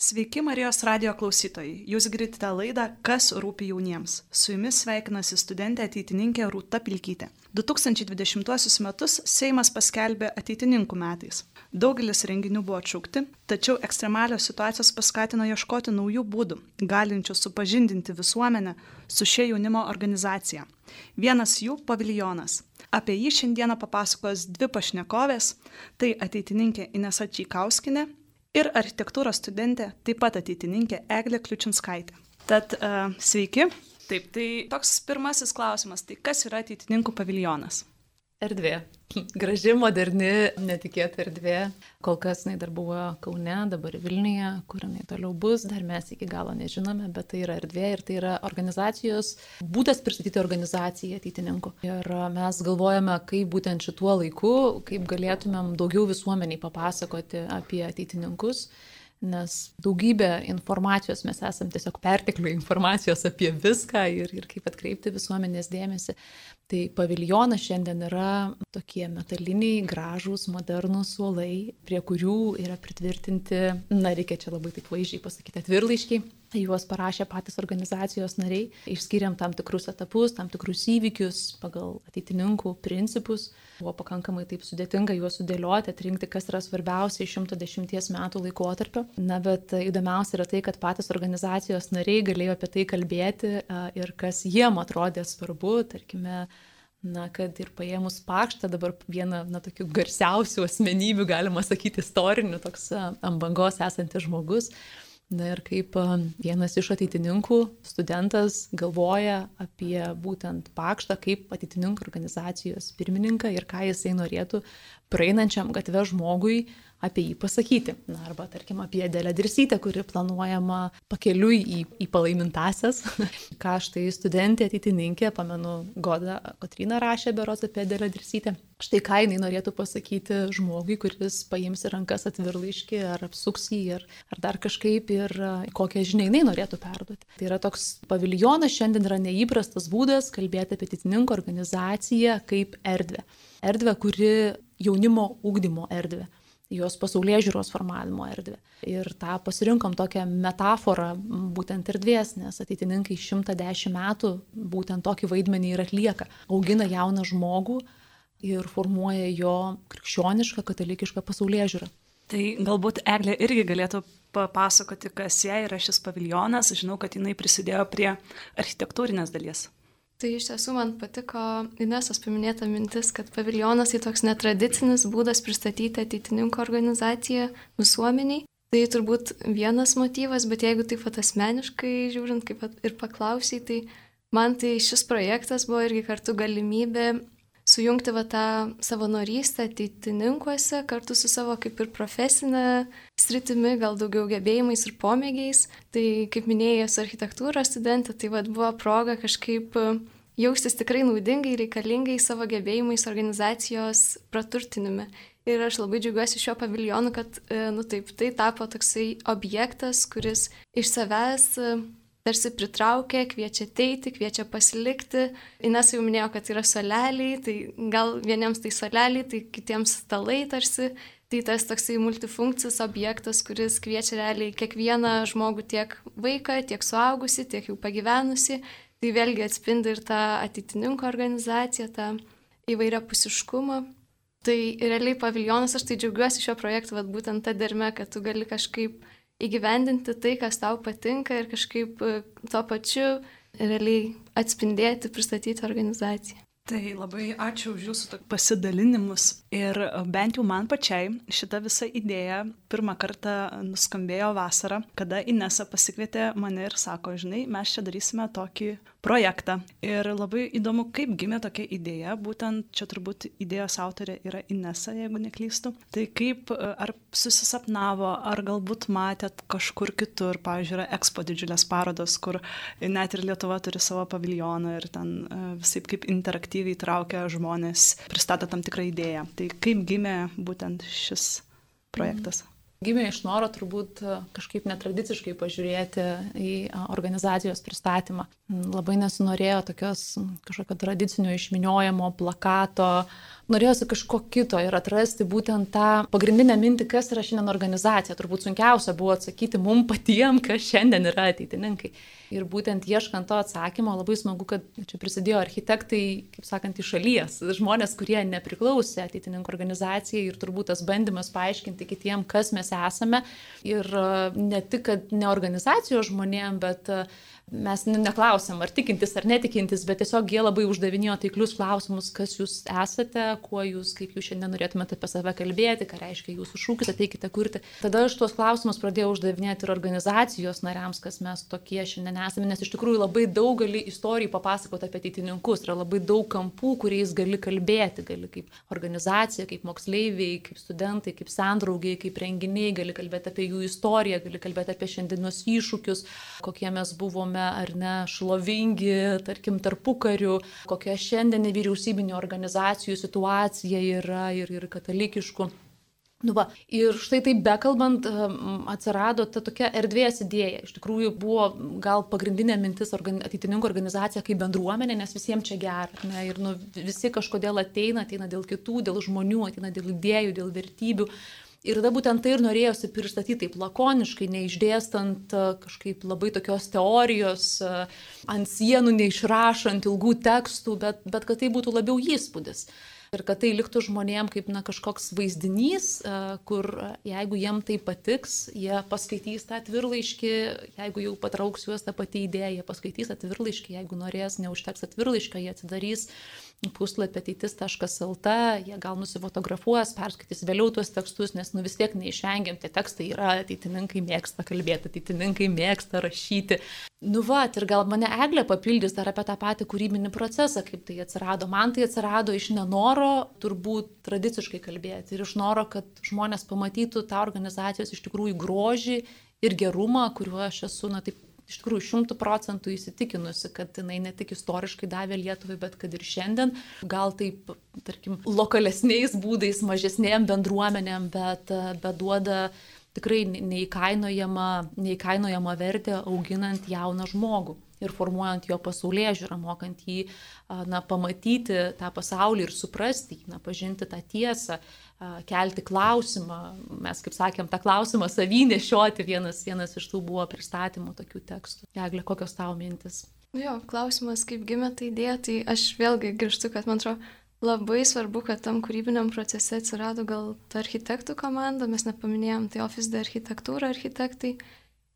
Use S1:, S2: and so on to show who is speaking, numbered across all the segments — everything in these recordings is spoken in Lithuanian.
S1: Sveiki Marijos radio klausytojai. Jūs girdite laidą Kas rūpi jauniems. Su jumis sveikinasi studentė ateitininkė Rūta Pilkytė. 2020 metus Seimas paskelbė ateitininkų metais. Daugelis renginių buvo atšaukti, tačiau ekstremalios situacijos paskatino ieškoti naujų būdų, galinčių supažindinti visuomenę su šia jaunimo organizacija. Vienas jų - paviljonas. Apie jį šiandieną papasakos dvi pašnekovės - tai ateitininkė Inesa Čykauskinė ir architektūros studentė, taip pat ateitininkė Eglė Kliučinskaitė. Tad uh, sveiki. Taip, tai toks pirmasis klausimas, tai kas yra ateitininkų paviljonas?
S2: Erdvė. Graži, moderni, netikėta erdvė. Kol kas jinai dar buvo Kaune, dabar Vilniuje, kur jinai toliau bus, dar mes iki galo nežinome, bet tai yra erdvė ir tai yra organizacijos, būdas pristatyti organizaciją ateitininkų. Ir mes galvojame, kaip būtent šituo laiku, kaip galėtumėm daugiau visuomeniai papasakoti apie ateitininkus nes daugybė informacijos mes esam tiesiog perteklių informacijos apie viską ir, ir kaip atkreipti visuomenės dėmesį. Tai paviljonas šiandien yra tokie metaliniai, gražūs, modernūs suolai, prie kurių yra pritvirtinti, na reikia čia labai taip vaizdžiai pasakyti, atvirlaiškiai. Juos parašė patys organizacijos nariai, išskiriam tam tikrus etapus, tam tikrus įvykius pagal ateitininkų principus. Buvo pakankamai taip sudėtinga juos sudėlioti, atrinkti, kas yra svarbiausia iš 110 metų laikotarpio. Na, bet įdomiausia yra tai, kad patys organizacijos nariai galėjo apie tai kalbėti ir kas jiem atrodė svarbu, tarkime, Na, kad ir paėmus pakštą, dabar vieną, na, tokių garsiausių asmenybių, galima sakyti, istorinių, toks ant bangos esantis žmogus. Na ir kaip vienas iš ateitininkų, studentas galvoja apie būtent pakštą kaip ateitininkų organizacijos pirmininką ir ką jisai norėtų praeinančiam gatve žmogui apie jį pasakyti. Na, arba, tarkim, apie Dėlę Dirsytę, kuri planuojama pakeliui į, į palaimintasias. Ką štai studentė ateitininkė, pamenu, Goda Kotrina rašė beros apie Dėlę Dirsytę. Štai ką jinai norėtų pasakyti žmogui, kuris paims į rankas atvirlaiškį ar apsuks jį ar, ar dar kažkaip ir kokią žinią jinai norėtų perduoti. Tai yra toks paviljonas šiandien yra neįprastas būdas kalbėti apie ateitininkų organizaciją kaip erdvę. Erdvę, kuri jaunimo ūkdymo erdvė jos pasaulyje žiūros formavimo erdvę. Ir tą pasirinkom tokią metaforą būtent erdvės, nes ateitininkai 110 metų būtent tokį vaidmenį ir atlieka. Augina jauną žmogų ir formuoja jo krikščionišką, katalikišką pasaulyje žiūrą.
S1: Tai galbūt Eglė irgi galėtų papasakoti, kas jai yra šis paviljonas. Žinau, kad jinai prisidėjo prie architektūrinės dalies.
S3: Tai iš tiesų man patiko Inesos paminėta mintis, kad paviljonas tai toks netradicinis būdas pristatyti ateitininkų organizaciją visuomeniai. Tai turbūt vienas motyvas, bet jeigu taip pat asmeniškai žiūrint, kaip ir paklausiai, tai man tai šis projektas buvo irgi kartu galimybė sujungti va tą savanorystę ateitininkuose kartu su savo kaip ir profesinė sritimi, gal daugiau gebėjimais ir pomėgiais. Tai kaip minėjai, esu architektūros studentė, tai va buvo proga kažkaip jaustis tikrai naudingai, reikalingai savo gebėjimais organizacijos praturtinime. Ir aš labai džiaugiuosi šio paviljonu, kad, e, nu taip, tai tapo toksai objektas, kuris iš savęs tarsi pritraukia, kviečia ateiti, kviečia pasilikti. Ines jau minėjo, kad yra soleliai, tai gal vieniems tai soleliai, tai kitiems stalai tarsi. Tai tas toksai multifunkcis objektas, kuris kviečia realiai kiekvieną žmogų tiek vaiką, tiek suaugusi, tiek jau pagyvenusi. Tai vėlgi atspindi ir tą ateitininko organizaciją, tą įvairią pusiškumą. Tai realiai paviljonas, aš tai džiaugiuosi šio projektu, vad būtent ta derme, kad tu gali kažkaip įgyvendinti tai, kas tau patinka ir kažkaip e, tuo pačiu realiai atspindėti, pristatyti organizaciją.
S1: Tai labai ačiū už jūsų pasidalinimus. Ir e, bent jau man pačiai šita visa idėja pirmą kartą nuskambėjo vasarą, kada Inesa pasikvietė mane ir sako, žinai, mes čia darysime tokį projektą. Ir labai įdomu, kaip gimė tokia idėja, būtent čia turbūt idėjos autorė yra Inesa, jeigu neklystu. Tai kaip, ar susisapnavo, ar galbūt matėt kažkur kitur, pavyzdžiui, yra ekspo didžiulės parodos, kur net ir Lietuva turi savo paviljoną ir ten e, visai kaip interaktyviai traukia žmonės, pristato tam tikrą idėją. Tai kaip gimė būtent šis projektas? Mhm.
S2: Gimė iš noro turbūt e, kažkaip netradiciškai pažiūrėti į e, organizacijos pristatymą. Labai nesinorėjo tokios kažkokio tradicinio išminiojimo, plakato, norėjosi kažko kito ir atrasti būtent tą pagrindinę mintį, kas yra šiandien organizacija. Turbūt sunkiausia buvo atsakyti mum patiem, kas šiandien yra ateitininkai. Ir būtent ieškant to atsakymo, labai smagu, kad čia prisidėjo architektai, kaip sakant, iš šalies, žmonės, kurie nepriklausė ateitininkų organizacijai ir turbūt tas bandymas paaiškinti kitiem, kas mes esame. Ir e, ne tik, kad ne organizacijos žmonėm, bet uh, mes neklausėm, ar tikintis ar netikintis, bet tiesiog jie labai uždavinėjo taiklius klausimus, kas jūs esate, kuo jūs, kaip jūs šiandien norėtumėte apie save kalbėti, ką reiškia jūsų šūkis, ateikite kurti. Tada aš tuos klausimus pradėjau uždavinėti ir organizacijos nariams, kas mes tokie šiandien esame, nes iš tikrųjų labai daug gali istorijų papasakoti apie ateitininkus, yra labai daug kampų, kuriais gali kalbėti, gali kaip organizacija, kaip moksleiviai, kaip studentai, kaip sandraugiai, kaip renginiai, gali kalbėti apie jų istoriją, gali kalbėti apie šiandienos iššūkius, kokie mes buvome esame ar ne šlovingi, tarkim, tarpukariu, kokia šiandien nevyriausybinio organizacijų situacija yra ir, ir katalikiškų. Nu va, ir štai taip bekalbant atsirado ta tokia erdvės idėja. Iš tikrųjų buvo gal pagrindinė mintis organi ateitininkų organizacija kaip bendruomenė, nes visiems čia gera. Ne? Ir nu, visi kažkodėl ateina, ateina dėl kitų, dėl žmonių, ateina dėl idėjų, dėl vertybių. Ir tada būtent tai ir norėjosi pristatyti taip lakoniškai, neišdėstant e, kažkaip labai tokios teorijos, e, ant sienų neišrašant ilgų tekstų, bet, bet kad tai būtų labiau įspūdis. Ir kad tai liktų žmonėm kaip na, kažkoks vaizdinys, e, kur jeigu jiem tai patiks, jie paskaitys tą atvirlaiškį, jeigu jau patrauks juos tą patį idėją, jie paskaitys atvirlaiškį, jeigu norės, neužteks atvirlaiškio, jie atsidarys puslapį ateitis.lt, jie gal nusifotografuos, perskaitys vėliau tuos tekstus, nes nu vis tiek neišvengiam, tie tekstai yra, ateitininkai mėgsta kalbėti, ateitininkai mėgsta rašyti. Nu va, ir gal mane Eglė papildys dar apie tą patį kūrybinį procesą, kaip tai atsirado. Man tai atsirado iš nenoro turbūt tradiciškai kalbėti ir iš noro, kad žmonės pamatytų tą organizacijos iš tikrųjų grožį ir gerumą, kuriuo aš esu, na taip iš tikrųjų šimtų procentų įsitikinusi, kad jinai ne tik istoriškai davė Lietuvai, bet kad ir šiandien, gal taip, tarkim, lokalesniais būdais, mažesnėm bendruomenėm, bet, bet duoda tikrai neįkainojama, neįkainojama vertė auginant jauną žmogų ir formuojant jo pasaulyje žiūrą, mokant jį na, pamatyti tą pasaulį ir suprasti, na, pažinti tą tiesą, kelti klausimą. Mes, kaip sakėm, tą klausimą savy nešioti vienas, vienas iš tų buvo pristatymų tokių tekstų. Eglė, kokios tavo mintis?
S3: Jo, klausimas, kaip gimė ta idėja, tai aš vėlgi grįžtu, kad man atrodo, labai svarbu, kad tam kūrybiniam procese atsirado gal ta architektų komanda, mes nepaminėjom, tai Office de architektūra architektai.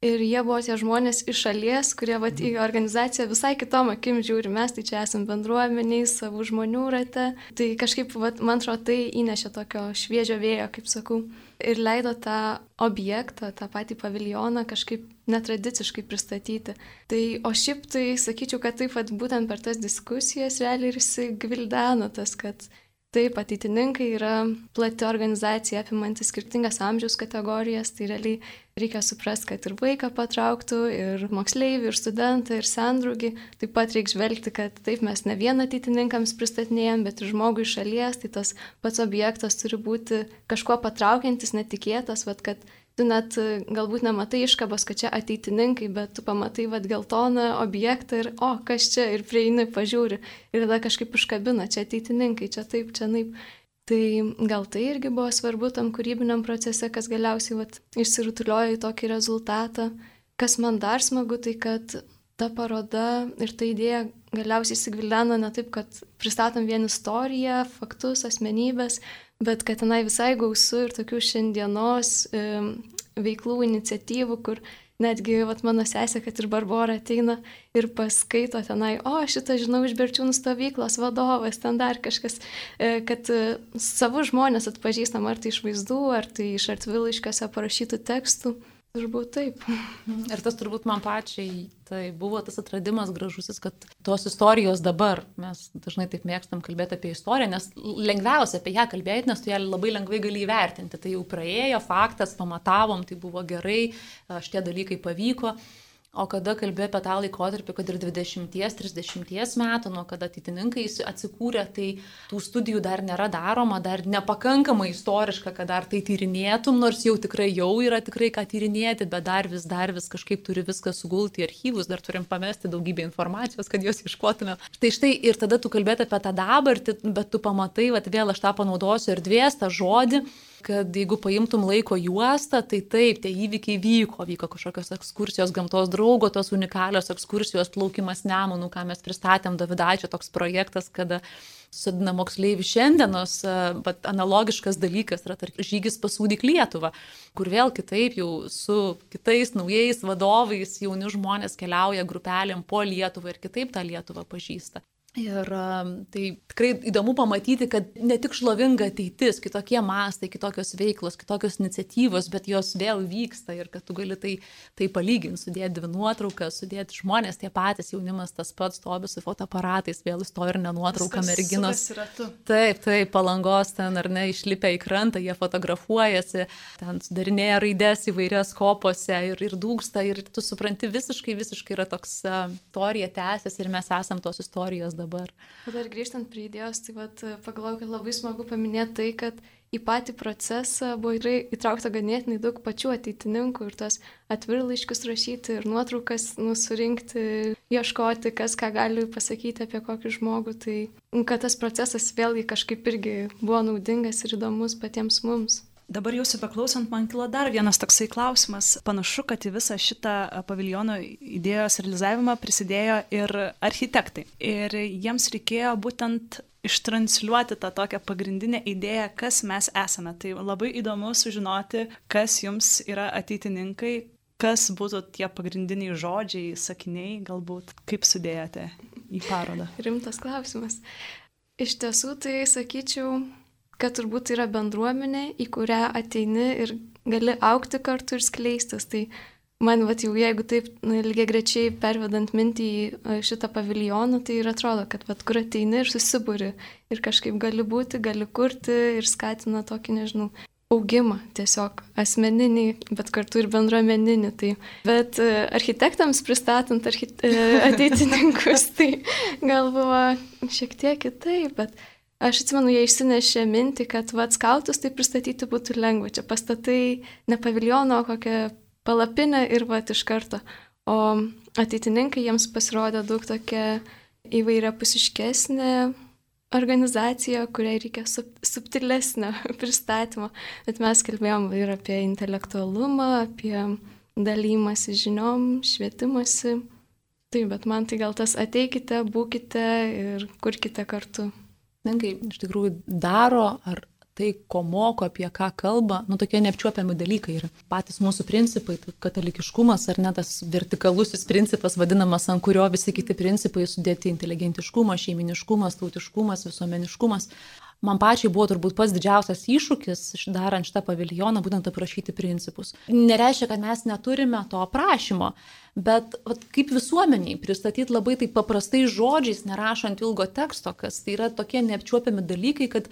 S3: Ir jie buvo tie žmonės iš šalies, kurie vat, į organizaciją visai kitom akim žiūri, mes tai čia esame bendruomeniai, savų žmonių rate. Tai kažkaip, vat, man atrodo, tai įnešė tokio šviežio vėjo, kaip sakau, ir leido tą objektą, tą patį paviljoną kažkaip netradiciškai pristatyti. Tai, o šiaip tai sakyčiau, kad taip pat būtent per tas diskusijas realiai ir įsigvildeno tas, kad Taip, ateitininkai yra plati organizacija apimanti skirtingas amžiaus kategorijas, tai realiai reikia suprasti, kad ir vaiką patrauktų, ir moksleivį, ir studentą, ir sendraugį. Taip pat reikia žvelgti, kad taip mes ne vieną ateitininkams pristatinėjom, bet ir žmogui šalies, tai tas pats objektas turi būti kažkuo patraukiantis, netikėtas, vad kad tu net e, galbūt nematai iškabos, kad čia ateitininkai, bet tu pamatai vad geltoną objektą ir, o, kas čia, ir prieini, pažiūri, ir tada kažkaip užkabina, čia ateitininkai, čia taip, čia naip. Tai gal tai irgi buvo svarbu tam kūrybiniam procese, kas galiausiai vat, išsirutuliojo į tokį rezultatą. Kas man dar smagu, tai kad ta paroda ir ta idėja galiausiai įsigvileno ne taip, kad pristatom vien istoriją, faktus, asmenybės, bet kad tenai visai gausu ir tokių šiandienos veiklų, iniciatyvų, kur netgi vat, mano sesė, kad ir Barbara ateina ir paskaito tenai, o šitą žinau iš Berčiūnų stovyklos vadovas, ten dar kažkas, e, kad e, savo žmonės atpažįstam ar tai iš vaizdų, ar tai iš artvilaiškiuose parašytų tekstų. Turbūt taip.
S2: Ir tas turbūt man pačiai tai buvo tas atradimas gražusis, kad tos istorijos dabar, mes dažnai taip mėgstam kalbėti apie istoriją, nes lengviausia apie ją kalbėti, nes tu ją labai lengvai gali įvertinti. Tai jau praėjo, faktas, pamatavom, tai buvo gerai, šitie dalykai pavyko. O kada kalbėjo apie tą laikotarpį, kad ir 20-30 metų, nuo kada ateitininkai atsikūrė, tai tų studijų dar nėra daroma, dar nepakankamai istoriška, kad dar tai tyrinėtum, nors jau tikrai jau yra tikrai ką tyrinėti, bet dar vis, dar vis kažkaip turi viską sugulti į archyvus, dar turim pamesti daugybę informacijos, kad jos iškotume. Tai štai ir tada tu kalbėt apie tą dabartį, bet tu pamatai, va vėl aš tą panaudosiu erdvės, tą žodį kad jeigu paimtum laiko juostą, tai taip, tie įvykiai vyko, vyko kažkokios ekskursijos gamtos draugo, tos unikalios ekskursijos plaukimas nemonų, ką mes pristatėm Davidaičio toks projektas, kada susidina moksleivių šiandienos, bet analogiškas dalykas yra tarp žygis pasūdyk Lietuvą, kur vėl kitaip jau su kitais naujais vadovais jauni žmonės keliauja grupelėm po Lietuvą ir kitaip tą Lietuvą pažįsta. Ir tai tikrai įdomu pamatyti, kad ne tik šlovinga ateitis, kitokie mastai, kitokios veiklos, kitokios iniciatyvos, bet jos vėl vyksta ir kad tu gali tai, tai palyginti, sudėti dvi nuotraukas, sudėti žmonės tie patys, jaunimas tas pats stovi su fotoaparatais, vėl istorinė nuotrauka merginos. Taip, taip, palangos ten ar ne, išlipę į krantą, jie fotografuojasi, ten sudarinėja raidės įvairias kopose ir, ir dūksta ir tu supranti visiškai, visiškai yra toks istorija tęsiasi ir mes esam tos istorijos dabar.
S3: Dar grįžtant prie idėjos, tai vat, pagalvoju, kad labai smagu paminėti tai, kad į patį procesą buvo įtraukta ganėtinai daug pačių ateitininkų ir tos atvirlaiškius rašyti ir nuotraukas nusurinkti, ieškoti, kas ką gali pasakyti apie kokį žmogų. Tai kad tas procesas vėlgi kažkaip irgi buvo naudingas ir įdomus patiems mums.
S1: Dabar jūsų beklausant, man kilo dar vienas toksai klausimas. Panašu, kad į visą šitą paviljono idėjos realizavimą prisidėjo ir architektai. Ir jiems reikėjo būtent ištransliuoti tą tokią pagrindinę idėją, kas mes esame. Tai labai įdomu sužinoti, kas jums yra ateitininkai, kas būtų tie pagrindiniai žodžiai, sakiniai, galbūt kaip sudėjote į parodą.
S3: Rimtas klausimas. Iš tiesų, tai sakyčiau, kad turbūt tai yra bendruomenė, į kurią ateini ir gali aukti kartu ir skleistis. Tai man, vat, jau jeigu taip lygiai grečiai pervedant mintį į e, šitą paviljoną, tai ir atrodo, kad vat, kur ateini ir susibūri ir kažkaip gali būti, gali kurti ir skatina tokį, nežinau, augimą tiesiog asmeninį, bet kartu ir bendruomeninį. Tai, bet e, architektams pristatant archite ateitininkus, tai gal buvo šiek tiek kitaip, bet Aš atsimenu, jie išsinešė mintį, kad vad skautus tai pristatyti būtų lengva. Čia pastatai ne paviljono, kokią palapinę ir vad iš karto. O ateitininkai jiems pasirodė daug tokia įvairia pusiškesnė organizacija, kuriai reikia sub, subtilesnio pristatymo. Bet mes kalbėjom ir apie intelektualumą, apie dalymasi žiniom, švietimasi. Taip, bet man tai gal tas ateikite, būkite ir kurkite kartu
S2: mokslininkai iš tikrųjų daro ar tai, ko moko, apie ką kalba, nu tokie neapčiuopiami dalykai yra. Patys mūsų principai, tai katalikiškumas ar ne tas vertikalusis principas vadinamas, ant kurio visi kiti principai sudėti - inteligentiškumas, šeiminiškumas, tautiškumas, visuomeniškumas. Man pačiai buvo turbūt pats didžiausias iššūkis, darant šitą paviljoną, būtent aprašyti principus. Nereiškia, kad mes neturime to aprašymo, bet vat, kaip visuomeniai pristatyti labai taip paprastai žodžiais, nerašant ilgo teksto, kas tai yra tokie neapčiuopiami dalykai, kad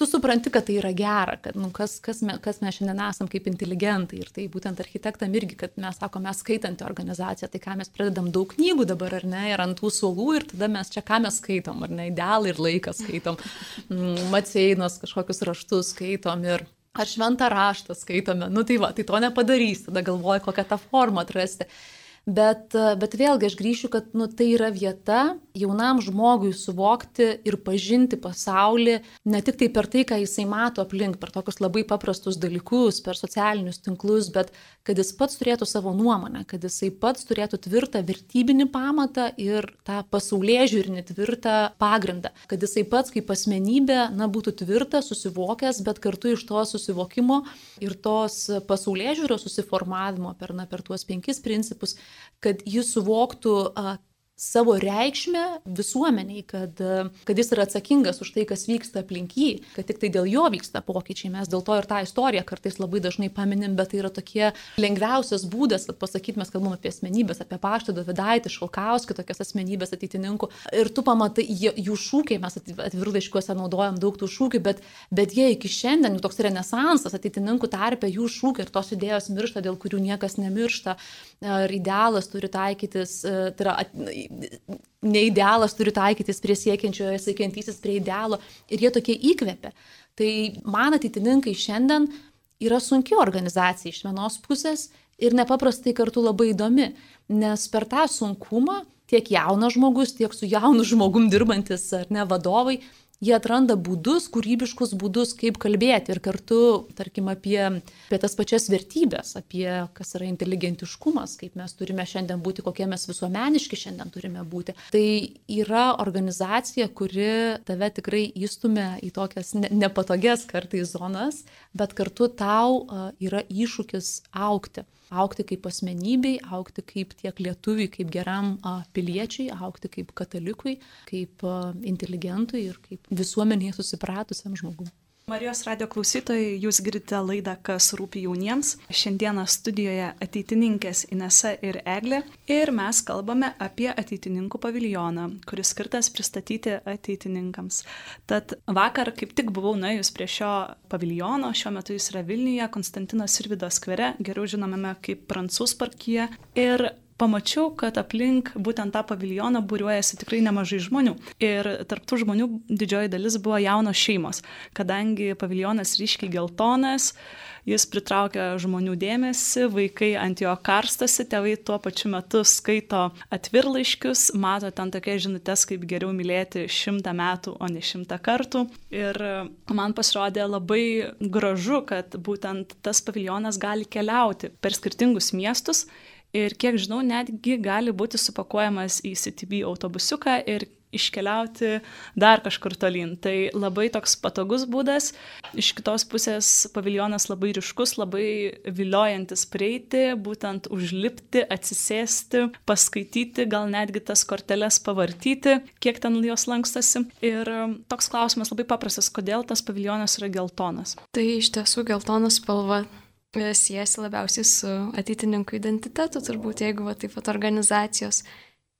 S2: tu supranti, kad tai yra gera, kad nu, kas, kas, me, kas mes šiandien esam kaip inteligentai. Ir tai būtent architektam irgi, kad mes sakome, mes skaitanti organizacija, tai ką mes pradedam daug knygų dabar, ar ne, ir ant tų suolų, ir tada mes čia ką mes skaitom, ar ne, idealą ir laiką skaitom, mm, maceinos kažkokius raštus skaitom ir ar šventą raštą skaitome. Nu tai va, tai to nepadarys, tada galvoju, kokią tą formą atrasti. Bet, bet vėlgi aš grįšiu, kad nu, tai yra vieta jaunam žmogui suvokti ir pažinti pasaulį ne tik tai per tai, ką jisai mato aplink, per tokius labai paprastus dalykus, per socialinius tinklus, bet kad jis pats turėtų savo nuomonę, kad jisai pats turėtų tvirtą vertybinį pamatą ir tą pasaulyje žiūrinį tvirtą pagrindą, kad jisai pats kaip asmenybė na, būtų tvirtas, susivokęs, bet kartu iš to susivokimo ir tos pasaulyje žiūros susiformavimo per, na, per tuos penkis principus kad jis suvoktų savo reikšmę visuomeniai, kad, kad jis yra atsakingas už tai, kas vyksta aplink jį, kad tik tai dėl jo vyksta pokyčiai. Mes dėl to ir tą istoriją kartais labai dažnai paminim, bet tai yra tokie lengviausias būdas pasakyti, mes kalbam apie asmenybės, apie paštą Davidaitį, Šalkauskį, tokias asmenybės ateitininkų. Ir tu pamatai jų šūkiai, mes atvirlaiškiuose naudojam daug tų šūkių, bet, bet jie iki šiandien, jų toks renesansas ateitininkų tarpe, jų šūkiai ir tos idėjos miršta, dėl kurių niekas nemiršta. Ir idealas turi taikytis, tai yra ne idealas turi taikytis prie siekiančiojo, siekiantysis prie idealo ir jie tokie įkvepia. Tai man ateitininkai šiandien yra sunki organizacija iš vienos pusės ir nepaprastai kartu labai įdomi, nes per tą sunkumą tiek jaunas žmogus, tiek su jaunu žmogum dirbantis ar ne vadovai jie atranda būdus, kūrybiškus būdus, kaip kalbėti ir kartu, tarkim, apie, apie tas pačias vertybės, apie kas yra inteligentiškumas, kaip mes turime šiandien būti, kokie mes visuomeniški šiandien turime būti. Tai yra organizacija, kuri tave tikrai įstumia į tokias nepatogias kartais zonas, bet kartu tau yra iššūkis aukti aukti kaip asmenybei, aukti kaip tiek lietuviui, kaip geram piliečiui, aukti kaip katalikui, kaip inteligentui ir kaip visuomenėje susipratusiam žmogui.
S1: Marijos radio klausytojai, jūs girdite laidą Kas rūpi jauniems. Šiandieną studijoje ateitininkės Inesa ir Eglė ir mes kalbame apie ateitininkų paviljoną, kuris skirtas pristatyti ateitininkams. Tad vakar kaip tik buvau nuėjus prie šio paviljono, šiuo metu jis yra Vilniuje, Konstantinos ir Vidos skvere, geriau žinomame kaip Prancūz parkyje. Ir pamačiau, kad aplink būtent tą paviljoną būriuojasi tikrai nemažai žmonių. Ir tarptų žmonių didžioji dalis buvo jaunos šeimos, kadangi paviljonas ryškiai geltonas, jis pritraukia žmonių dėmesį, vaikai ant jo karstasi, tėvai tuo pačiu metu skaito atvirlaiškius, mato ten tokias žinutės, kaip geriau mylėti šimtą metų, o ne šimtą kartų. Ir man pasirodė labai gražu, kad būtent tas paviljonas gali keliauti per skirtingus miestus ir kiek žinau, netgi gali būti supakuojamas į CTB autobusiuką ir iškeliauti dar kažkur tolyn. Tai labai toks patogus būdas. Iš kitos pusės paviljonas labai ryškus, labai viliojantis prieiti, būtent užlipti, atsisėsti, paskaityti, gal netgi tas korteles pavartyti, kiek ten jos lankstasi. Ir toks klausimas labai paprastas, kodėl tas paviljonas yra geltonas.
S3: Tai iš tiesų geltonas spalva siejasi labiausiai su ateitininkų identitetu, turbūt jeigu va, taip pat organizacijos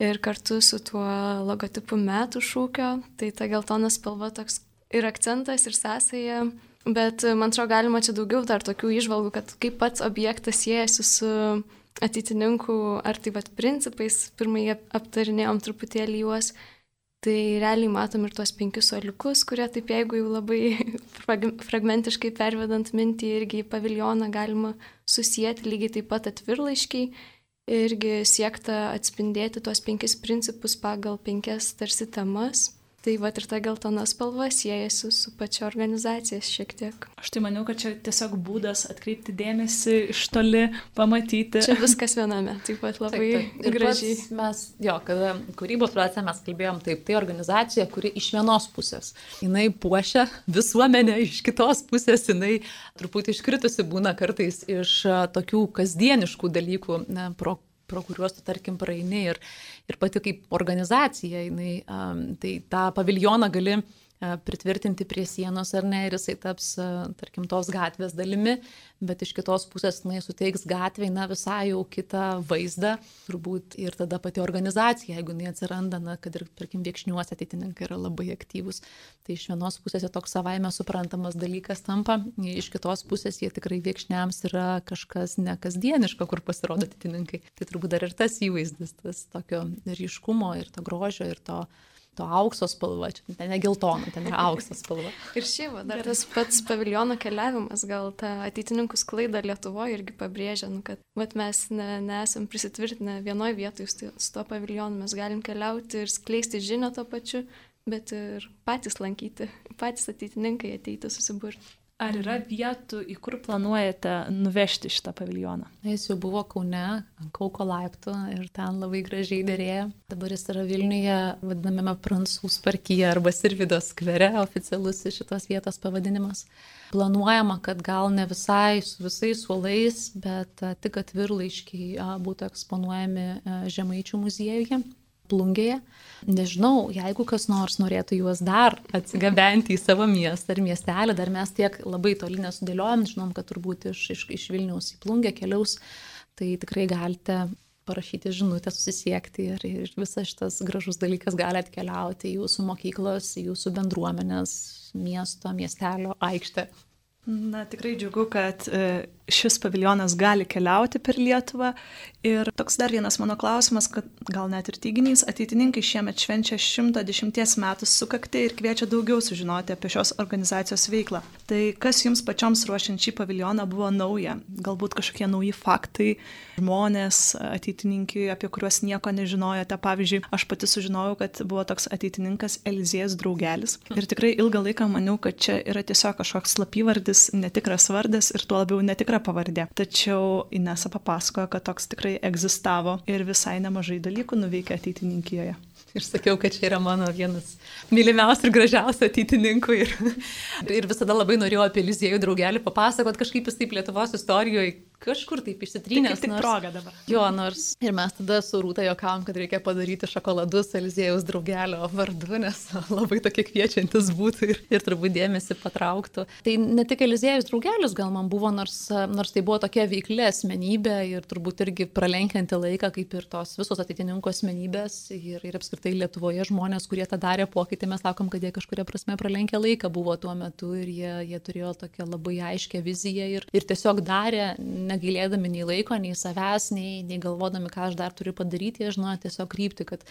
S3: ir kartu su tuo logotipu metų šūkio, tai ta geltona spalva toks ir akcentas, ir sąsaja. Bet man atrodo, galima čia daugiau dar tokių išvalgų, kad kaip pats objektas siejasi su ateitininkų ar tai vad principais, pirmai aptarinėjom truputėlį juos, Tai realiai matom ir tuos penkis soliukus, kurie taip jeigu jau labai fragmentiškai pervedant mintį irgi į paviljoną galima susijęti lygiai taip pat atvirlaiškiai, irgi siekta atspindėti tuos penkis principus pagal penkias tarsi temas. Tai va ir ta geltona spalva siejasi su pačia organizacija šiek tiek.
S1: Aš tai maniau, kad čia tiesiog būdas atkreipti dėmesį iš toli, pamatyti.
S3: Čia viskas viename, taip pat labai taip, taip. gražiai.
S2: Mes, jo, kada kūrybos procese mes kalbėjom taip, tai organizacija, kuri iš vienos pusės, jinai puošia visuomenę, iš kitos pusės jinai truputį iškritusi būna kartais iš tokių kasdieniškų dalykų, ne, pro pro kuriuos tu, tarkim, praeini ir, ir pati kaip organizacija, jinai, um, tai tą paviljoną gali pritvirtinti prie sienos ar ne ir jisai taps, tarkim, tos gatvės dalimi, bet iš kitos pusės jinai suteiks gatvėj, na, visai jau kitą vaizdą, turbūt ir tada pati organizacija, jeigu jinai atsiranda, na, kad ir, tarkim, viekšniuose ateitininkai yra labai aktyvūs, tai iš vienos pusės jie toks savaime suprantamas dalykas tampa, iš kitos pusės jie tikrai viekšniams yra kažkas nekasdieniško, kur pasirodo ateitininkai. Tai turbūt dar ir tas įvaizdis, tas tokio ryškumo ir to grožio ir to to aukso spalva, čia ten ne geltona, ten yra aukso spalva.
S3: ir šiaip, dar tas pats paviljono keliavimas, gal ta ateitininkų sklaida Lietuvoje irgi pabrėžia, nu, kad vat, mes ne, nesam prisitvirtinę vienoje vietoje su, su to paviljonu, mes galim keliauti ir skleisti žinią to pačiu, bet ir patys lankyti, patys ateitininkai ateiti susiburti.
S1: Ar yra vietų, į kur planuojate nuvežti šitą paviljoną?
S2: Jis jau buvo Kaune, ant Kauko laiptų ir ten labai gražiai dėrėjo. Dabar jis yra Vilniuje, vadinamame Prancūz parkyje arba Sirvidos skvere, oficialus šitos vietos pavadinimas. Planuojama, kad gal ne visai su visais suolais, bet tik atvirlaiškiai būtų eksponuojami Žemaičių muziejuje plungėje. Nežinau, jeigu kas nors norėtų juos dar atsigabenti į savo miestą ar miestelį, dar mes tiek labai toli nesudėliojom, žinom, kad turbūt iš, iš, iš Vilniaus į plungę keliaus, tai tikrai galite parašyti žinutę, susisiekti ir, ir visas šitas gražus dalykas gali atkeliauti į jūsų mokyklos, į jūsų bendruomenės, miesto, miestelio aikštę.
S1: Na, tikrai džiugu, kad e, šis paviljonas gali keliauti per Lietuvą. Ir toks dar vienas mano klausimas, kad gal net ir teiginys, ateitininkai šiemet švenčia 110 metų sukakti ir kviečia daugiau sužinoti apie šios organizacijos veiklą. Tai kas jums pačioms ruošiant šį paviljoną buvo nauja? Galbūt kažkokie nauji faktai, žmonės, ateitininkai, apie kuriuos nieko nežinojote. Pavyzdžiui, aš pati sužinojau, kad buvo toks ateitininkas Elizėjas draugelis. Ir tikrai ilgą laiką maniau, kad čia yra tiesiog kažkoks slapyvardis, netikras vardas ir tuo labiau netikra pavardė. Tačiau Inesa papasakojo, kad toks tikrai egzistavo ir visai nemažai dalykų nuveikė ateitininkijoje.
S2: Ir sakiau, kad čia yra mano vienas mylimiausių ir gražiausių ateitininkų. Ir, ir visada labai norėjau apie Liziejų draugelį papasakot, kažkaip jis taip Lietuvos istorijoje kažkur taip išsitrynęs.
S1: Tai tik
S2: nors,
S1: proga dabar.
S2: Jo, nors ir mes tada su Rūta jokavom, kad reikia padaryti šokoladus Eliziejaus draugelio vardu, nes labai tokie kviečiantis būtų ir, ir turbūt dėmesį patrauktų. Tai ne tik Eliziejus draugelis gal man buvo, nors, nors tai buvo tokia veiklė asmenybė ir turbūt irgi pralenkianti laiką, kaip ir tos visos ateitininkų asmenybės ir, ir apskritai apskritai Lietuvoje žmonės, kurie tą darė pokytį, mes sakom, kad jie kažkuria prasme pralenkė laiką buvo tuo metu ir jie, jie turėjo tokią labai aiškę viziją ir, ir tiesiog darė, negailėdami nei laiko, nei savęs, nei, nei galvodami, ką aš dar turiu padaryti, jie žinojo tiesiog krypti, kad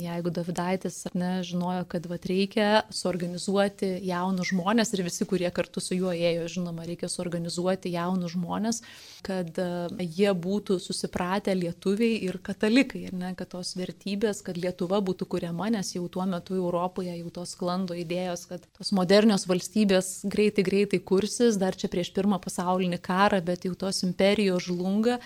S2: jeigu Davidaitis ar ne žinojo, kad vat, reikia suorganizuoti jaunus žmonės ir visi, kurie kartu su juo ėjo, žinoma, reikia suorganizuoti jaunus žmonės, kad uh, jie būtų susipratę lietuviai ir katalikai, ir ne, kad tos vertybės, kad Lietuva būtų kuriama, nes jau tuo metu Europoje jau tos klando idėjos, kad tos modernios valstybės greitai, greitai kursis, dar čia prieš pirmą pasaulinį karą, bet jau tos imperijos žlunga.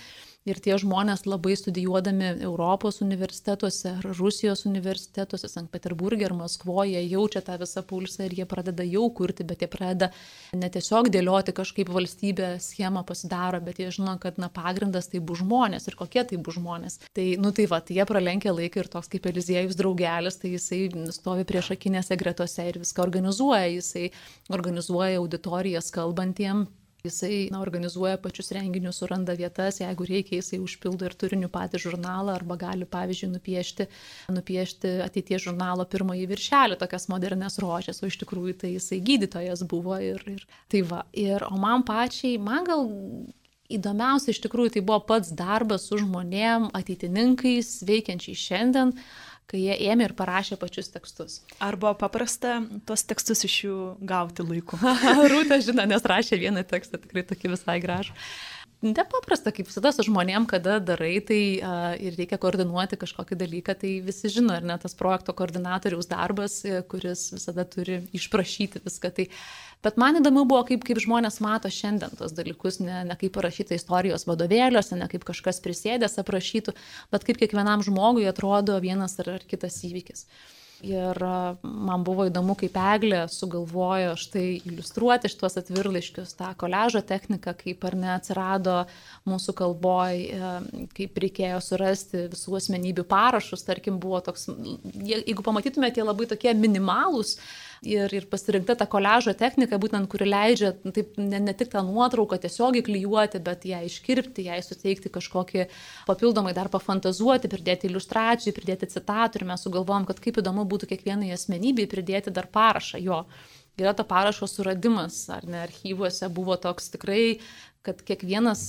S2: Ir tie žmonės labai studijuodami Europos universitetuose ar Rusijos universitetuose, Sankt Peterburgė ar Maskvoje jaučia tą visą pulsą ir jie pradeda jau kurti, bet jie pradeda ne tiesiog dėlioti kažkaip valstybę schemą pasidaro, bet jie žino, kad na, pagrindas tai bus žmonės ir kokie tai bus žmonės. Tai, nu tai va, tai jie pralenkia laiką ir toks kaip Eliziejus draugelis, tai jisai stovi prieš akinėse gretose ir viską organizuoja, jisai organizuoja auditorijas kalbantiem Jisai na, organizuoja pačius renginius, suranda vietas, jeigu reikia, jisai užpildo ir turiniu patį žurnalą arba gali, pavyzdžiui, nupiešti, nupiešti ateities žurnalo pirmąjį viršelį, tokias modernes rožės, o iš tikrųjų tai jisai gydytojas buvo ir, ir tai va. Ir, o man pačiai, man gal įdomiausia iš tikrųjų tai buvo pats darbas su žmonėm, ateitininkais, veikiančiais šiandien kai jie ėmė ir parašė pačius tekstus.
S1: Ar buvo paprasta tuos tekstus iš jų gauti laiku?
S2: Rūta žino, nes rašė vieną tekstą, tikrai tokį visai gražų. Nepaprasta, kaip visada su žmonėm, kada darai tai uh, ir reikia koordinuoti kažkokį dalyką, tai visi žino, ar ne tas projekto koordinatoriaus darbas, kuris visada turi išprašyti viską. Tai Bet man įdomu buvo, kaip, kaip žmonės mato šiandien tos dalykus, ne, ne kaip parašyta istorijos vadovėliuose, ne kaip kažkas prisėdęs aprašytų, bet kaip kiekvienam žmogui atrodo vienas ar, ar kitas įvykis. Ir man buvo įdomu, kaip Eglė sugalvojo štai iliustruoti šitos atvirlaiškius, tą koležo techniką, kaip ar ne atsirado mūsų kalboj, kaip reikėjo surasti visų asmenybių parašus, tarkim, buvo toks, jeigu pamatytumėte, tie labai tokie minimalūs, ir, ir pasirinkta ta koležo technika, būtent kuri leidžia taip, ne, ne tik tą nuotrauką tiesiogiai klyjuoti, bet ją iškirpti, jai suteikti kažkokį papildomai dar pafantazuoti, pridėti iliustracijų, pridėti citatų. Ir mes sugalvom, kad kaip įdomu būtų kiekvienai asmenybei pridėti dar parašą jo yra to parašo suradimas, ar ne, archyvuose buvo toks tikrai kad kiekvienas,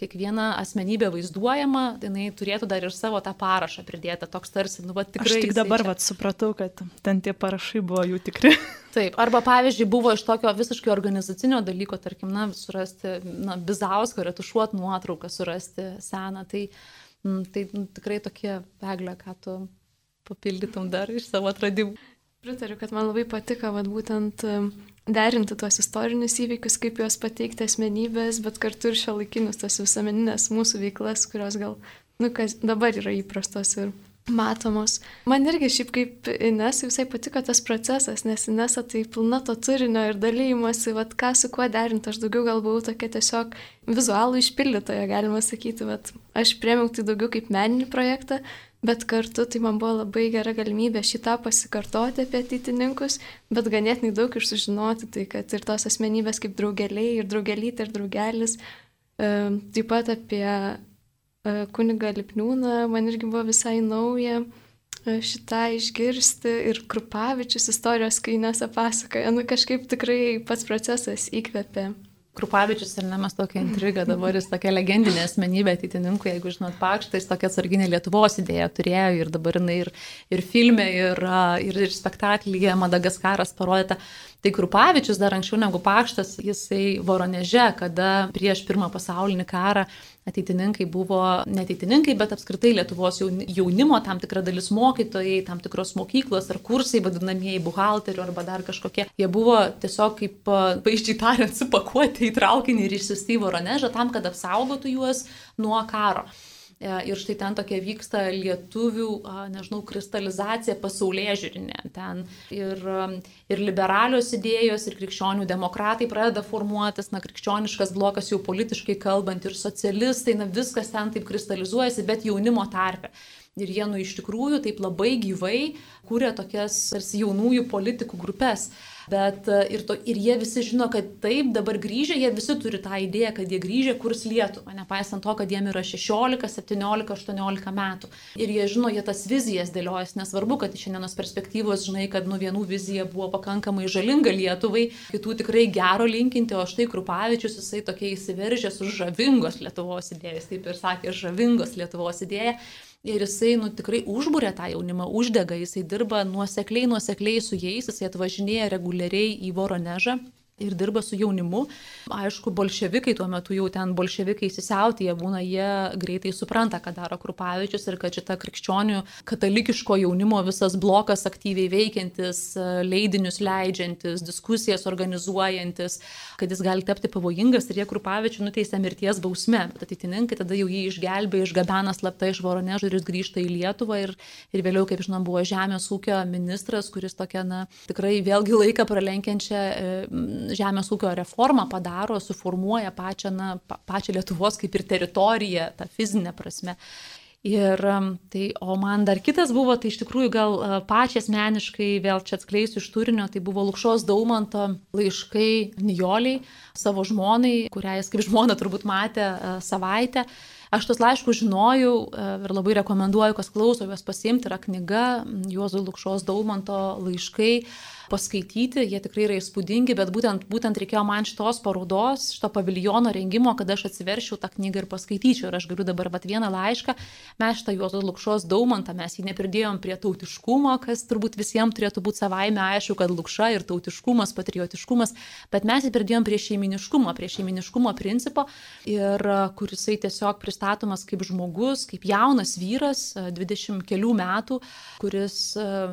S2: kiekviena asmenybė vaizduojama, jinai turėtų dar ir savo tą parašą pridėti, toks tarsi, nu, va, tikrai.
S1: Aš tik dabar, va, supratau, kad ten tie parašai buvo jų tikri.
S2: Taip, arba pavyzdžiui, buvo iš tokio visiškai organizacinio dalyko, tarkim, na, surasti, na, bizauską, retušuoti nuotrauką, surasti seną, tai, tai m, tikrai tokie peglė, ką tu papildytum dar iš savo atradimų.
S3: Pritariu, kad man labai patiko, vad būtent derinti tuos istorinius įvykius, kaip juos pateikti asmenybės, bet kartu ir šio laikinius tas visuomeninės mūsų veiklas, kurios gal, nu, kas dabar yra įprastos ir matomos. Man irgi šiaip kaip Ines visai patiko tas procesas, nes Inesa tai pilna to turinio ir dalymosi, vad ką su kuo derinti, aš daugiau gal buvau tokia tiesiog vizualų išpildytoja, galima sakyti, bet aš priemiau tai daugiau kaip meninį projektą, bet kartu tai man buvo labai gera galimybė šitą pasikartoti apie ateitininkus, bet ganėtinai daug ir sužinoti, tai kad ir tos asmenybės kaip draugeliai, ir draugelytė, ir draugelis, e, taip pat apie e, kunigą Lipniūną, man irgi buvo visai nauja e, šitą išgirsti ir Krupavičius istorijos, kai nesapasakoja, nu kažkaip tikrai pats procesas įkvėpė.
S2: Krupavičius ir ne mes tokia intriga, dabar jis tokia legendinė asmenybė ateitininkų, jeigu žinot pakštą, jis tokia atsarginė Lietuvos idėja turėjo ir dabar jinai ir, ir filme, ir, ir, ir spektaklyje Madagaskaras parodyta. Tai Krupavičius dar anksčiau negu pakštas, jisai Voroneže, kada prieš pirmą pasaulinį karą ateitininkai buvo ne ateitininkai, bet apskritai Lietuvos jaunimo, tam tikra dalis mokytojai, tam tikros mokyklos ar kursai, vadinamieji buhalterių arba dar kažkokie. Jie buvo tiesiog kaip, paaiškiai tariant, supakuoti į traukinį ir išsiusti į Voronežą tam, kad apsaugotų juos nuo karo. E, ir štai ten tokia vyksta lietuvių, nežinau, kristalizacija pasaulyje žiūrinė. Ten ir, ir liberalios idėjos, ir krikščionių demokratai pradeda formuotis, na, krikščioniškas blokas jau politiškai kalbant, ir socialistai, na, viskas ten taip kristalizuojasi, bet jaunimo tarpe. Ir jie, nu, iš tikrųjų taip labai gyvai kūrė tokias tarsi jaunųjų politikų grupės. Bet e, ir, to, ir jie visi žino, kad taip, dabar grįžę, jie visi turi tą idėją, kad jie grįžę kurs Lietuvą, nepaisant to, kad jiem yra 16, 17, 18 metų. Ir jie žino, jie tas vizijas dėliojas, nesvarbu, kad iš šiandienos perspektyvos žinai, kad nu vienų vizija buvo pakankamai žalinga Lietuvai, kitų tikrai gero linkinti, o štai Krupavičius jisai tokia įsiveržęs už žavingos Lietuvos idėjas, taip ir sakė, žavingos Lietuvos idėja. Ir jisai, nu, tikrai užbūrė tą jaunimą, uždega, jisai dirba nuosekliai, nuosekliai su jais, jisai atvažinėja reguliariai į Voronežą ir dirba su jaunimu. Aišku, bolševikai tuo metu jau ten bolševikai įsisiauti, jie būna, jie greitai supranta, ką daro Krupavičius ir kad šita krikščionių katalikiško jaunimo visas blokas aktyviai veikiantis, leidinius leidžiantis, diskusijas organizuojantis, kad jis gali tapti pavojingas ir jie Krupavičių nuteisė mirties bausme. Bet ateitininkai tada jau jį išgelbė, išgabena slapta iš Voronežo ir jis grįžta į Lietuvą ir, ir vėliau, kaip žinom, buvo žemės ūkio ministras, kuris tokia, na, tikrai vėlgi laiką pralenkiančią žemės ūkio reformą padaro, suformuoja pačią, na, pačią Lietuvos kaip ir teritoriją, tą fizinę prasme. Ir um, tai, o man dar kitas buvo, tai iš tikrųjų gal uh, pačiai asmeniškai, vėl čia atskleisiu iš turinio, tai buvo Lukšos Daumanto laiškai Nijoliai savo žmonai, kurią jis kaip žmona turbūt matė uh, savaitę. Aš tos laiškus žinojau uh, ir labai rekomenduoju, kas klauso juos pasiimti, yra knyga Juozo Lukšos Daumanto laiškai paskaityti, jie tikrai yra įspūdingi, bet būtent, būtent reikėjo man šitos parodos, šito paviljono rengimo, kad aš atsiverčiau tą knygą ir paskaityčiau. Ir aš galiu dabar vat vieną laišką, mes šitą Juozo Lukšos daumantą, mes jį nepridėjom prie tautiškumo, kas turbūt visiems turėtų būti savaime aišku, kad lukša ir tautiškumas, patriotiškumas, bet mes jį pridėjom prie šeiminiškumo, prie šeiminiškumo principo ir kurisai tiesiog pristatomas kaip žmogus, kaip jaunas vyras, 20 kelių metų, kuris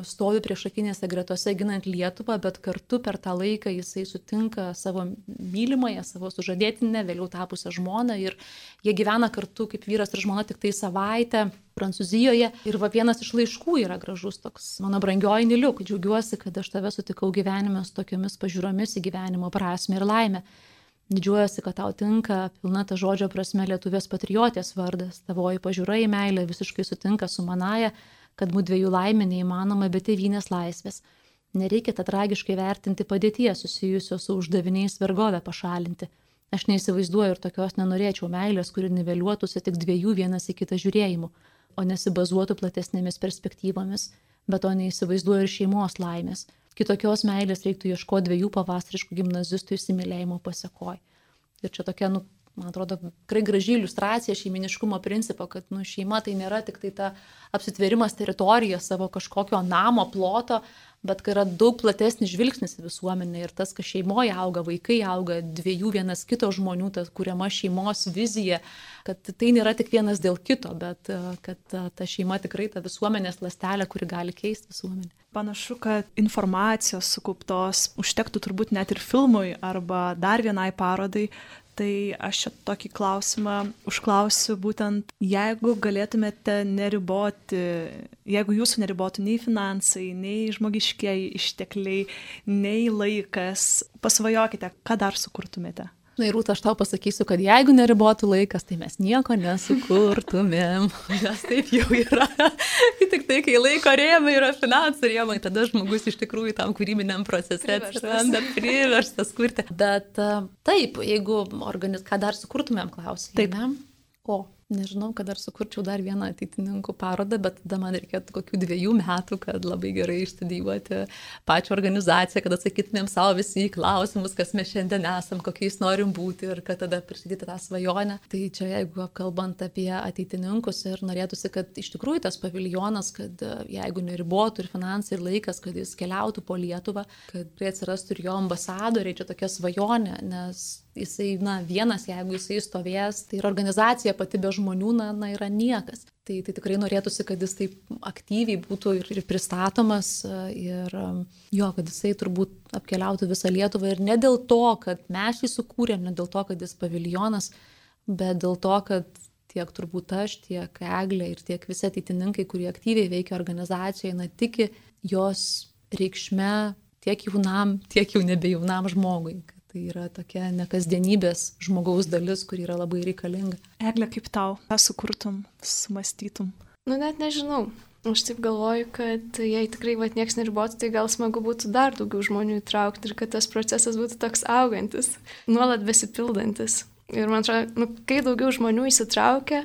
S2: stovi prieš akinėse gretose ginant lietuvą Lietuvą, bet kartu per tą laiką jisai sutinka savo mylimąją, savo sužadėtinę, vėliau tapusią žmoną ir jie gyvena kartu kaip vyras ir žmona tik tai savaitę Prancūzijoje. Ir va vienas iš laiškų yra gražus toks, mano brangioji Niliuk, džiaugiuosi, kad aš tave sutikau gyvenime su tokiamis pažiūromis į gyvenimo prasme ir laimę. Didžiuojasi, kad tau tinka pilna ta žodžio prasme lietuvės patriotės vardas, tavoji pažiūra į meilę visiškai sutinka su manaja, kad mūsų dviejų laimė neįmanoma be tėvynės laisvės. Nereikia tą tragiškai vertinti padėties susijusios su uždaviniais vergovę pašalinti. Aš neįsivaizduoju ir tokios nenorėčiau meilės, kuri niveliuotųsi tik dviejų vienas į kitą žiūrėjimų, o nesibazuotų platesnėmis perspektyvomis, bet to neįsivaizduoju ir šeimos laimės. Kitokios meilės reiktų ieškoti dviejų pavasariškų gimnazistų įsimylėjimo pasiekoj. Ir čia tokia, nu, man atrodo, tikrai graži iliustracija šeiminiškumo principo, kad nu, šeima tai nėra tik tai ta apsitverimas teritorija savo kažkokio namo ploto, bet kai yra daug platesnis žvilgsnis į visuomenę ir tas, kad šeimoje auga, vaikai auga, dviejų vienas kito žmonių, ta kuriama šeimos vizija, kad tai nėra tik vienas dėl kito, bet e, kad ta šeima tikrai ta visuomenės lastelė, kuri gali keisti visuomenę.
S1: Panašu, kad informacijos sukauptos užtektų turbūt net ir filmui arba dar vienai parodai, Tai aš čia tokį klausimą užklausiu būtent, jeigu galėtumėte neriboti, jeigu jūsų neribotų nei finansai, nei žmogiškiai ištekliai, nei laikas, pasvajokite, ką dar sukurtumėte.
S2: Na ir rūta, aš tau pasakysiu, kad jeigu neribotų laikas, tai mes nieko nesukurtumėm. Nes taip jau yra. Tik tai, kai laiko rėmai yra finansų rėmai, tada žmogus iš tikrųjų tam kūrybiniam procese atsiranda priverstas kurti. Bet taip, jeigu organiz... ką dar sukurtumėm klausimą. Taip. O nežinau, kad ar sukurčiau dar vieną ateitininkų parodą, bet tada man reikėtų kokių dviejų metų, kad labai gerai išstudijuoti pačią organizaciją, kad atsakytumėm savo visi į klausimus, kas mes šiandien esam, kokiais norim būti ir kad tada prisidėti tą svajonę. Tai čia jeigu kalbant apie ateitininkus ir norėtųsi, kad iš tikrųjų tas paviljonas, kad e, jeigu neribotų ir finansai, ir laikas, kad jis keliautų po Lietuvą, kad atsirastų ir jo ambasadoriai, čia tokia svajonė, nes jisai, na, vienas, jeigu jisai stovės, tai ir organizacija pati be žmonių, na, na yra niekas. Tai, tai tikrai norėtųsi, kad jis taip aktyviai būtų ir, ir pristatomas ir jo, kad jisai turbūt apkeliautų visą Lietuvą ir ne dėl to, kad mes jį sukūrėm, ne dėl to, kad jis paviljonas, bet dėl to, kad tiek turbūt aš, tiek Eglė ir tiek visi ateitininkai, kurie aktyviai veikia organizacijoje, na, tiki jos reikšme tiek jaunam, tiek jau nebe jaunam žmogui. Tai yra tokia nekasdienybės žmogaus dalis, kuri yra labai reikalinga.
S1: Eglė, kaip tau, ką sukurtum, sumastytum?
S3: Nu, net nežinau. Aš taip galvoju, kad jei tikrai vat nieks neribotų, tai gal smagu būtų dar daugiau žmonių įtraukti ir kad tas procesas būtų toks augantis, nuolat besipildantis. Ir man atrodo, nu, kai daugiau žmonių įsitraukia,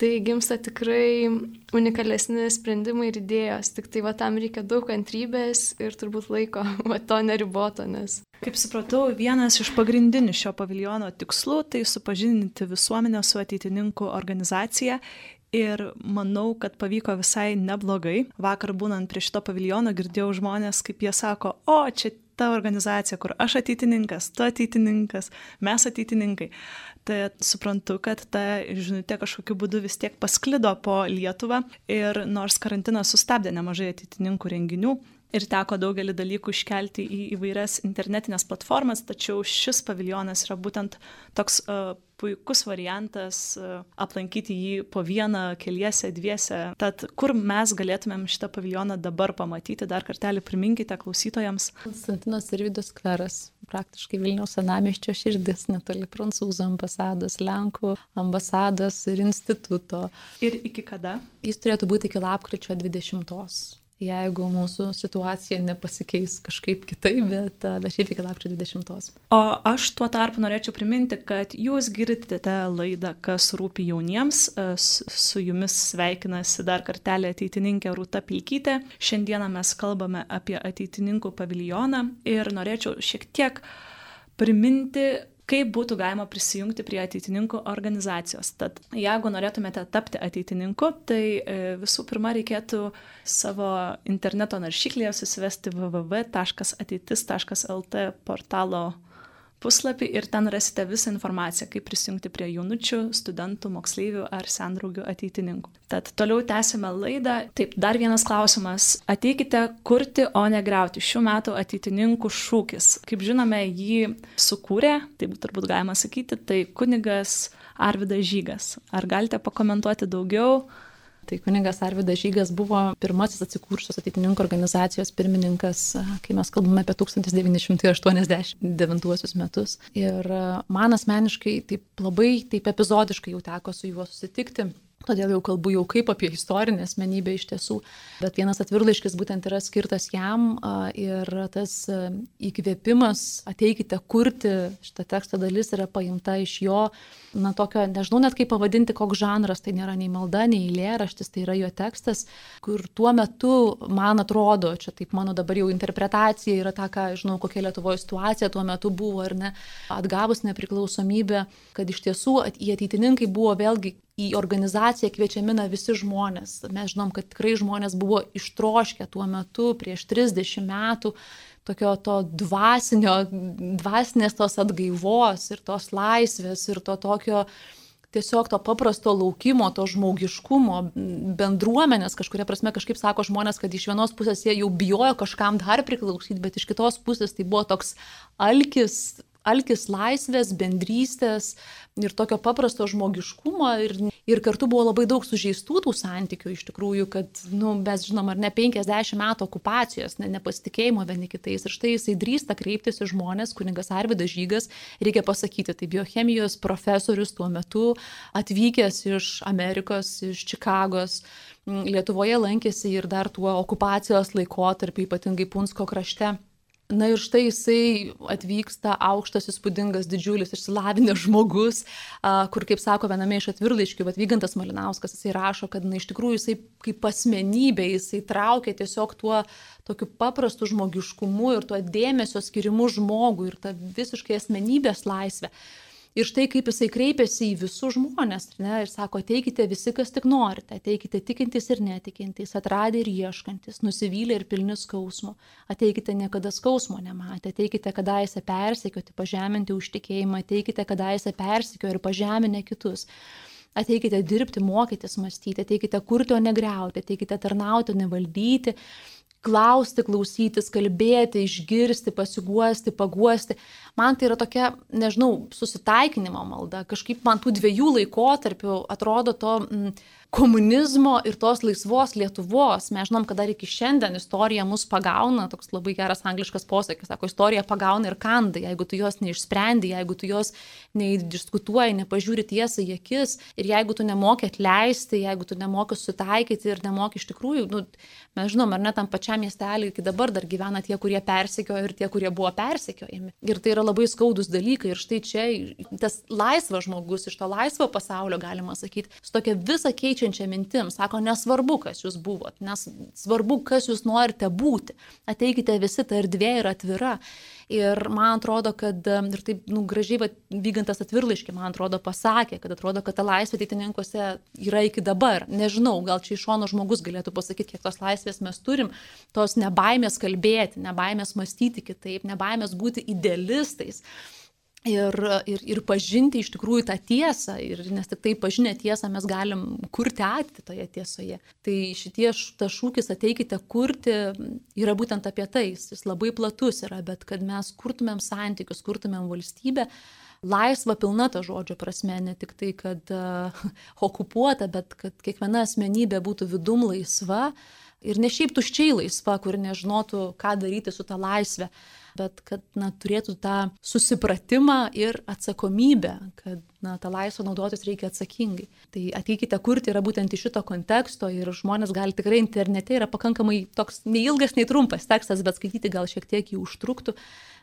S3: tai gimsta tikrai unikalesni sprendimai ir idėjos. Tik tai va tam reikia daug kantrybės ir turbūt laiko, va to neriboto, nes.
S1: Kaip supratau, vienas iš pagrindinių šio paviljono tikslų tai supažindinti visuomenę su ateitininkų organizacija. Ir manau, kad pavyko visai neblogai. Vakar būnant prie šito paviljono girdėjau žmonės, kaip jie sako, o čia ta organizacija, kur aš ateitininkas, tu ateitininkas, mes ateitininkai. Tai suprantu, kad ta žinutė kažkokiu būdu vis tiek pasklido po Lietuvą. Ir nors karantinas sustabdė nemažai ateitininkų renginių, ir teko daugelį dalykų iškelti į įvairias internetinės platformas, tačiau šis paviljonas yra būtent toks uh, puikus variantas uh, aplankyti jį po vieną, keliese, dviese. Tad kur mes galėtumėm šitą paviljoną dabar pamatyti, dar kartelį priminkite klausytojams.
S2: Konstantinas Irvidas skveras, praktiškai Vilniaus senamiščio širdis, netoli prancūzų ambasados, Lenkų ambasados ir instituto.
S1: Ir iki kada?
S2: Jis turėtų būti iki lapkričio 20 jeigu mūsų situacija nepasikeis kažkaip kitaip, bet, bet šiaip iki lapkričio 20.
S1: O aš tuo tarpu norėčiau priminti, kad jūs girdite laidą, kas rūpi jauniems. Su jumis sveikinasi dar kartelį ateitininkė Rūta Pilkytė. Šiandieną mes kalbame apie ateitininkų paviljoną ir norėčiau šiek tiek priminti kaip būtų galima prisijungti prie ateitininkų organizacijos. Tad jeigu norėtumėte tapti ateitininku, tai e, visų pirma reikėtų savo interneto naršyklėje susivesti www.ateitis.lt portalo puslapį ir ten rasite visą informaciją, kaip prisijungti prie jaunučių, studentų, moksleivių ar sendraugių ateitininkų. Tad toliau tęsime laidą. Taip, dar vienas klausimas. Ateikite kurti, o ne greuti. Šių metų ateitininkų šūkis. Kaip žinome, jį sukūrė, taip turbūt galima sakyti, tai kunigas Arvidas Žygas. Ar galite pakomentuoti daugiau?
S2: Tai kuningas Arvidas Žygas buvo pirmasis atsikūrusios ateitininkų organizacijos pirmininkas, kai mes kalbame apie 1989 metus. Ir man asmeniškai taip labai, taip epizodiškai jau teko su juo susitikti. Todėl jau kalbu jau kaip apie istorinę asmenybę iš tiesų. Bet vienas atvirlaiškis būtent yra skirtas jam ir tas įkvėpimas ateikite kurti šitą tekstą dalis yra paimta iš jo, na tokio, nežinau net kaip pavadinti, koks žanras, tai nėra nei malda, nei eilėraštis, tai yra jo tekstas, kur tuo metu, man atrodo, čia taip mano dabar jau interpretacija yra ta, ką žinau, kokia Lietuvoje situacija tuo metu buvo ar ne, atgavus nepriklausomybę, kad iš tiesų į ateitininkai buvo vėlgi į organizaciją kviečiami na visi žmonės. Mes žinom, kad tikrai žmonės buvo ištroškę tuo metu, prieš 30 metų, tokio to dvasinio, dvasinės tos atgaivos ir tos laisvės ir to tokio tiesiog to paprasto laukimo, to žmogiškumo, bendruomenės, kažkuria prasme kažkaip sako žmonės, kad iš vienos pusės jie jau bijojo kažkam dar priklausyti, bet iš kitos pusės tai buvo toks alkis alkis laisvės, bendrystės ir tokio paprasto žmogiškumo ir, ir kartu buvo labai daug sužeistų tų santykių iš tikrųjų, kad, nu, mes žinom, ar ne 50 metų okupacijos, ne, nepasitikėjimo vieni kitais. Ir štai jisai drįsta kreiptis į žmonės, kuningas Arvidas Žygas, reikia pasakyti, tai biochemijos profesorius tuo metu atvykęs iš Amerikos, iš Čikagos. Lietuvoje lankėsi ir dar tuo okupacijos laikotarpiu, ypatingai Punsko krašte. Na ir štai jisai atvyksta aukštas, įspūdingas, didžiulis, išsilavinęs žmogus, kur, kaip sako viename iš atvirlaiškių, Vatvygantas Malinauskas, jisai rašo, kad na, iš tikrųjų jisai kaip asmenybė, jisai traukia tiesiog tuo tokiu paprastu žmogiškumu ir tuo dėmesio skirimu žmogui ir ta visiškai asmenybės laisvė. Ir štai kaip jisai kreipiasi į visus žmonės, ne, ir sako, ateikite visi, kas tik norite, ateikite tikintys ir netikintys, atradę ir ieškantis, nusivylę ir pilni skausmo, ateikite niekada skausmo nematę, ateikite kadaise persekioti, pažeminti už tikėjimą, ateikite kadaise persekio ir pažeminę kitus. Ateikite dirbti, mokytis, mąstyti, ateikite kurti, o negriauti, ateikite tarnauti, o nevaldyti, klausti, klausytis, kalbėti, išgirsti, pasiguosti, paguosti. Man tai yra tokia, nežinau, susitaikinimo malda. Kažkaip man tų dviejų laikotarpių atrodo to... Mm, komunizmo ir tos laisvos Lietuvos. Mes žinom, kad dar iki šiandien istorija mus pagauna, toks labai geras angliškas posakis, sako, istorija pagauna ir kanda, jeigu tu jos neišsprendi, jeigu tu jos neįdiskutuoji, nepažiūri tiesą į akis ir jeigu tu nemoki atleisti, jeigu tu nemoki sutaikyti ir nemoki iš tikrųjų, nu, mes žinom, ar ne tam pačiam miestelį iki dabar dar gyvena tie, kurie persekiojo ir tie, kurie buvo persekiojami. Ir tai yra labai skaudus dalykai ir štai čia tas laisvas žmogus iš to laisvo pasaulio, galima sakyti, su tokia visa keičia keičiančia mintim, sako, nesvarbu, kas jūs buvot, nesvarbu, kas jūs norite būti, ateikite visi, ta erdvė yra atvira. Ir man atrodo, kad ir taip nu, gražiai va, vygantas atvirlaiškį, man atrodo, pasakė, kad atrodo, kad ta laisvė ateitininkuose yra iki dabar. Nežinau, gal čia iš šono žmogus galėtų pasakyti, kiek tos laisvės mes turim, tos nebaimės kalbėti, nebaimės mąstyti kitaip, nebaimės būti idealistais ir, ir, ir pažinti iš tikrųjų tą tiesą, ir, nes tik tai pažinę tiesą mes galim kurti ateitį toje tiesoje. Tai šitie tas šūkis ateikite kurti yra būtent apie tai, jis labai platus yra, bet kad mes kurtumėm santykius, kurtumėm valstybę, laisva pilna ta žodžio prasme, ne tik tai, kad okupuota, bet kad kiekviena asmenybė būtų vidum laisva ir ne šiaip tuščiai laisva, kur nežinotų, ką daryti su ta laisvė bet kad na, turėtų tą susipratimą ir atsakomybę, kad na, tą laisvę naudotis reikia atsakingai. Tai ateikite kurti yra būtent iš šito konteksto ir žmonės gali tikrai internete yra pakankamai toks neilgas, nei trumpas tekstas, bet skaityti gal šiek tiek jį užtruktų,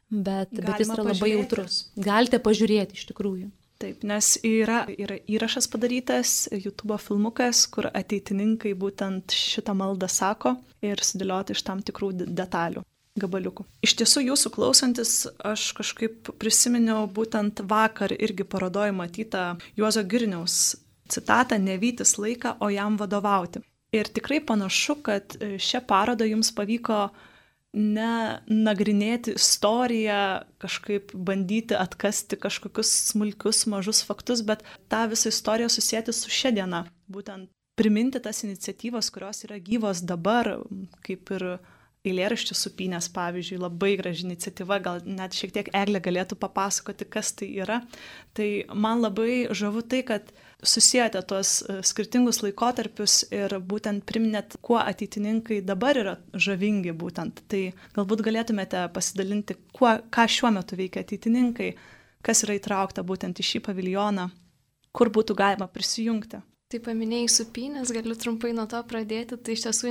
S2: bet, Galima bet jis yra labai jautrus. Galite pažiūrėti iš tikrųjų.
S1: Taip, nes yra, yra įrašas padarytas, YouTube filmukas, kur ateitininkai būtent šitą maldą sako ir sudėlioti iš tam tikrų detalių gabaliukų. Iš tiesų, jūsų klausantis, aš kažkaip prisiminiau būtent vakar irgi parodoje matytą Juozo Girniaus citatą - nevytis laiką, o jam vadovauti. Ir tikrai panašu, kad šią parodą jums pavyko ne nagrinėti istoriją, kažkaip bandyti atkasti kažkokius smulkius, mažus faktus, bet tą visą istoriją susijęti su šia diena. Būtent priminti tas iniciatyvas, kurios yra gyvos dabar, kaip ir eilėraščių supynės, pavyzdžiui, labai graži iniciatyva, gal net šiek tiek Eglė galėtų papasakoti, kas tai yra. Tai man labai žavu tai, kad susijęte tuos e, skirtingus laikotarpius ir būtent priminėt, kuo ateitininkai dabar yra žavingi būtent. Tai galbūt galėtumėte pasidalinti, kuo, ką šiuo metu veikia ateitininkai, kas yra įtraukta būtent į šį paviljoną, kur būtų galima prisijungti.
S3: Tai paminėjai supynės, galiu trumpai nuo to pradėti. Tai iš tiesų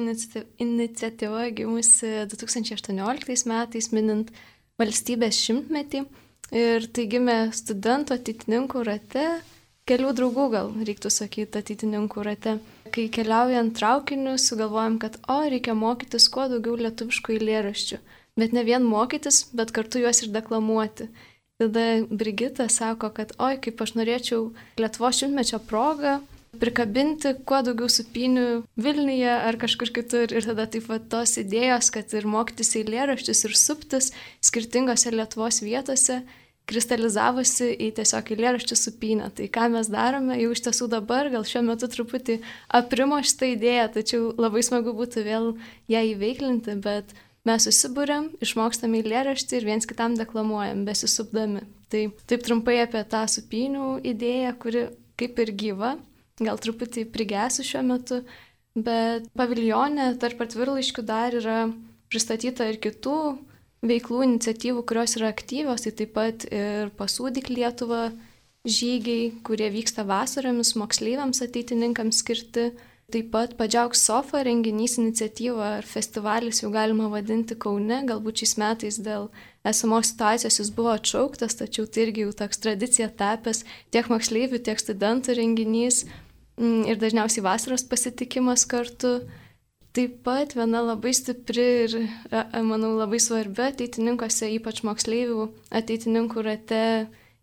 S3: iniciatyva gimusi 2018 metais, minint valstybės šimtmetį. Ir tai gimė studentų ateitininkų rate, kelių draugų gal reiktų sakyti ateitininkų rate. Kai keliaujant traukiniu, sugalvojom, kad o, reikia mokytis kuo daugiau lietuviškų eilėraščių. Bet ne vien mokytis, bet kartu juos ir deklamuoti. Tada Brigita sako, kad oi, kaip aš norėčiau Lietuvo šimtmečio progą prikabinti kuo daugiau supinių Vilniuje ar kažkur kitur. Ir tada taip pat tos idėjos, kad ir mokytis eilėraščius ir suptis skirtingose Lietuvos vietose kristalizavosi į tiesiog eilėraščių supinę. Tai ką mes darome, jau iš tiesų dabar, gal šiuo metu truputį aprimo šitą idėją, tačiau labai smagu būtų vėl ją įveiklinti, bet mes susibūrėm, išmokstam eilėraštį ir viens kitam deklamuojam, besisupdami. Tai taip trumpai apie tą supinių idėją, kuri kaip ir gyva, gal truputį prigęsiu šiuo metu, bet paviljonė tarp atvirlaiškių dar yra pristatyta ir kitų veiklų, iniciatyvų, kurios yra aktyvios, tai taip pat ir pasūdyk Lietuvą žygiai, kurie vyksta vasaromis moksleiviams ateitininkams skirti. Taip pat Padžiauks Sofa renginys iniciatyva ar festivalis jau galima vadinti Kaune, galbūt šiais metais dėl esamos situacijos jis buvo atšauktas, tačiau tai irgi jau toks tradicija tapęs tiek moksleivių, tiek studentų renginys ir dažniausiai vasaros pasitikimas kartu. Taip pat viena labai stipri ir, manau, labai svarbi ateitininkose, ypač moksleivių ateitininkų rate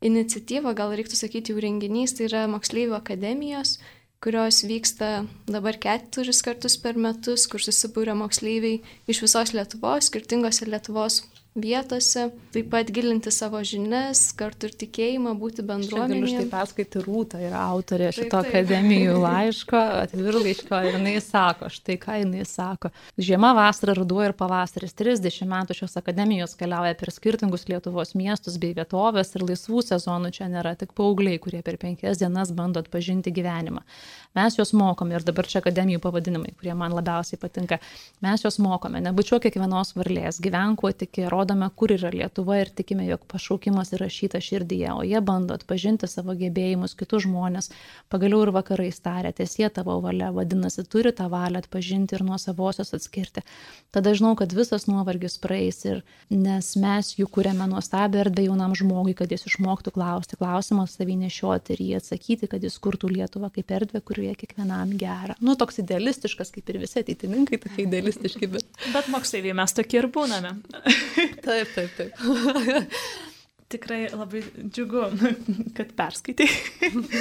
S3: iniciatyva, gal reiktų sakyti jau renginys, tai yra moksleivių akademijos, kurios vyksta dabar keturis kartus per metus, kur susibūrė moksleiviai iš visos Lietuvos, skirtingose Lietuvos vietose, taip pat gilinti savo žinias, kartu ir tikėjimą, būti bendruomenėje.
S2: Galiu štai perskaityti Rūtą, yra autorė šito taip, taip. akademijų laiško, atvirlaiško ir jinai sako, štai ką jinai sako. Žiema, vasara, ruduo ir pavasaris. 30 metų šios akademijos keliauja per skirtingus Lietuvos miestus bei vietovės ir laisvų sezonų čia nėra tik paaugliai, kurie per penkias dienas bando atpažinti gyvenimą. Mes juos mokome ir dabar čia akademijų pavadinimai, kurie man labiausiai patinka. Mes juos mokome, nebučiuok kiekvienos varlės, gyvenk kuo tiki, rodome, kur yra Lietuva ir tikime, jog pašaukimas įrašyta širdyje, o jie bando atpažinti savo gebėjimus, kitus žmonės, pagaliau ir vakarai starė, tiesie tavo valia, vadinasi, turi tą valią atpažinti ir nuo savosios atskirti. Tada žinau, kad visas nuovargis praeis ir nes mes jų kūrėme nuostabią erdvę jaunam žmogui, kad jis išmoktų klausti, klausimas savį nešioti ir jį atsakyti, kad jis kurtų Lietuvą kaip erdvę, kurioje kiekvienam gera. Nu, toks idealistiškas, kaip ir visi ateitininkai, tokie idealistiški, bet...
S1: Bet moksleiviai mes tokie ir būname.
S2: taip, taip, taip.
S1: Tikrai labai džiugu, kad perskaitai.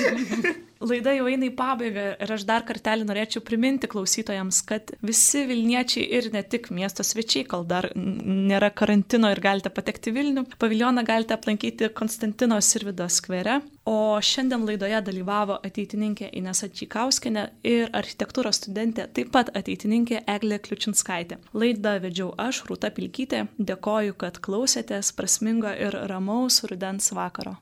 S1: Laida jau eina į pabaigą ir aš dar kartelį norėčiau priminti klausytojams, kad visi Vilniečiai ir ne tik miesto svečiai, kol dar nėra karantino ir galite patekti Vilnių, paviljoną galite aplankyti Konstantino Sirvido skvere. O šiandien laidoje dalyvavo ateitininkė Inesa Čikauskinė ir architektūros studentė, taip pat ateitininkė Eglė Kliučinskaitė. Laidą vedžiau aš, Rūta Pilkytė. Dėkoju, kad klausėtės prasmingo ir ramaus rudens vakaro.